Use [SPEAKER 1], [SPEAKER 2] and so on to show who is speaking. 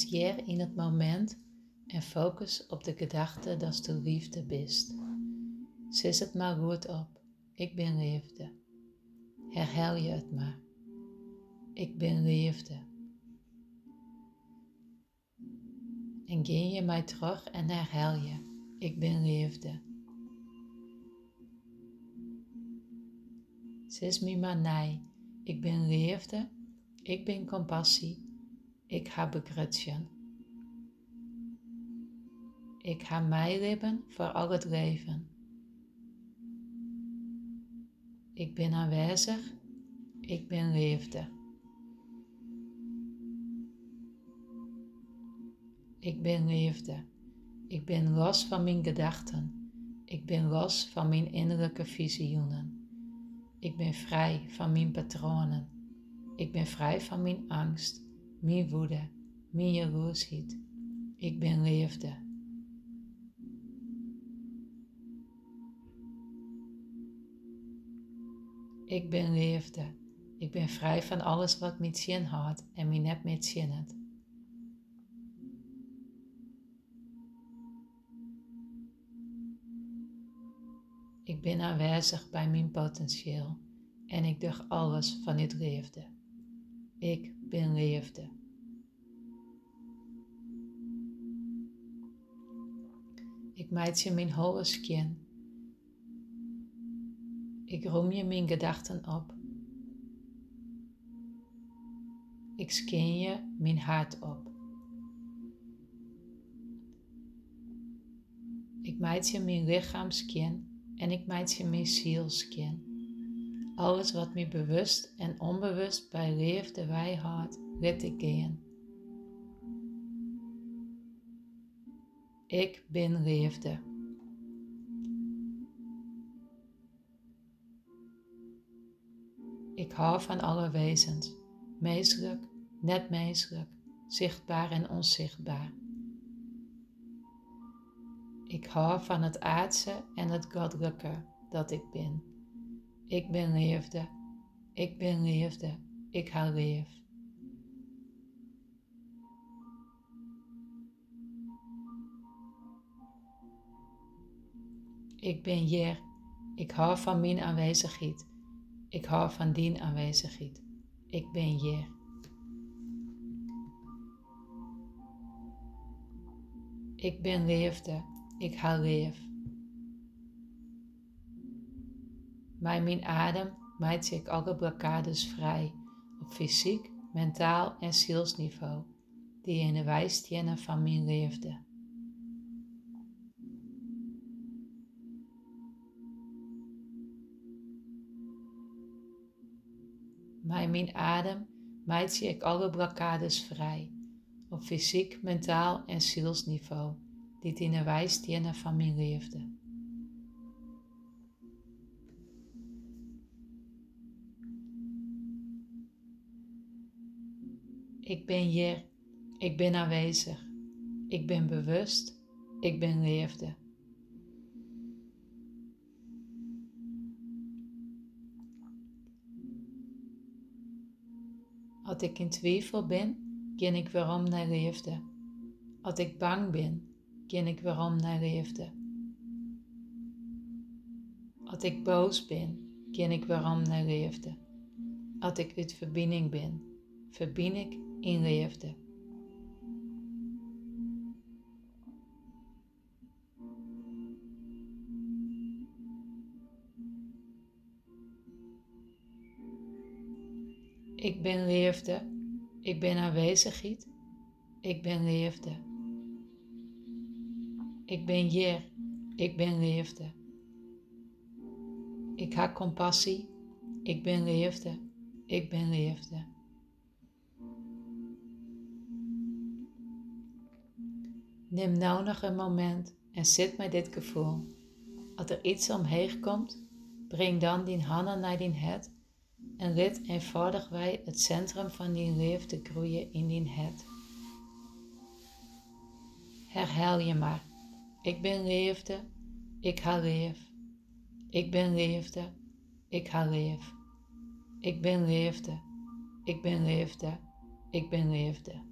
[SPEAKER 1] Hier in het moment en focus op de gedachte dat de liefde bist. Zis het maar goed op. Ik ben liefde. Herhaal je het maar. Ik ben liefde. En ging je mij terug en herhaal je. Ik ben liefde. Zes me maar nee. Ik ben liefde. Ik ben compassie. Ik heb begretchen. Ik ga mij leven voor al het leven. Ik ben aanwezig. Ik ben liefde. Ik ben liefde. Ik ben los van mijn gedachten. Ik ben los van mijn innerlijke visioenen. Ik ben vrij van mijn patronen. Ik ben vrij van mijn angst, mijn woede, mijn jaloersheid. Ik ben liefde. Ik ben liefde. Ik ben vrij van alles wat met zin had en mij net met zin. Ik ben aanwezig bij mijn potentieel en ik doe alles van dit liefde. Ik ben liefde. Ik meid je mijn holle. Ik roem je mijn gedachten op. Ik skin je mijn hart op. Ik meid je mijn lichaamskin en ik maak je mijn zielskin. Alles wat me bewust en onbewust bij liefde wij rit ik in. Ik ben liefde. Ik hou van alle wezens, meestelijk, net meestelijk, zichtbaar en onzichtbaar. Ik hou van het aardse en het goddelijke dat ik ben. Ik ben liefde. Ik ben liefde. Ik hou lief. Ik ben hier. Ik hou van mijn aanwezigheid. Ik hou van die aanwezigheid. Ik ben hier. Ik ben liefde. Ik hou leef. Bij mijn adem maakt ik alle blokkades vrij op fysiek, mentaal en zielsniveau die in de wijstjennen van mijn leefde. Bij mijn adem maakt ik alle blokkades vrij op fysiek, mentaal en zielsniveau dit in de wijstenen van mijn leefde. Ik ben hier, ik ben aanwezig, ik ben bewust, ik ben leefde. Als ik in twijfel ben, ken ik waarom naar leefde. Als ik bang ben, ken ik waarom naar leefde. Als ik boos ben, ken ik waarom naar leefde. Als ik uit verbinding ben, verbind ik in leefde. Ik ben leefde, ik ben aanwezigheid, ik ben leefde. Ik ben hier. Ik ben liefde. Ik heb compassie. Ik ben liefde. Ik ben liefde. Neem nou nog een moment en zit met dit gevoel. Als er iets omheen komt, breng dan die handen naar die het en rit eenvoudig wij het centrum van die liefde groeien in die het. Herhaal je maar. Ik ben liefde, ik hou lief. Ik ben liefde, ik hou lief. Ik ben liefde, ik ben liefde, ik ben liefde.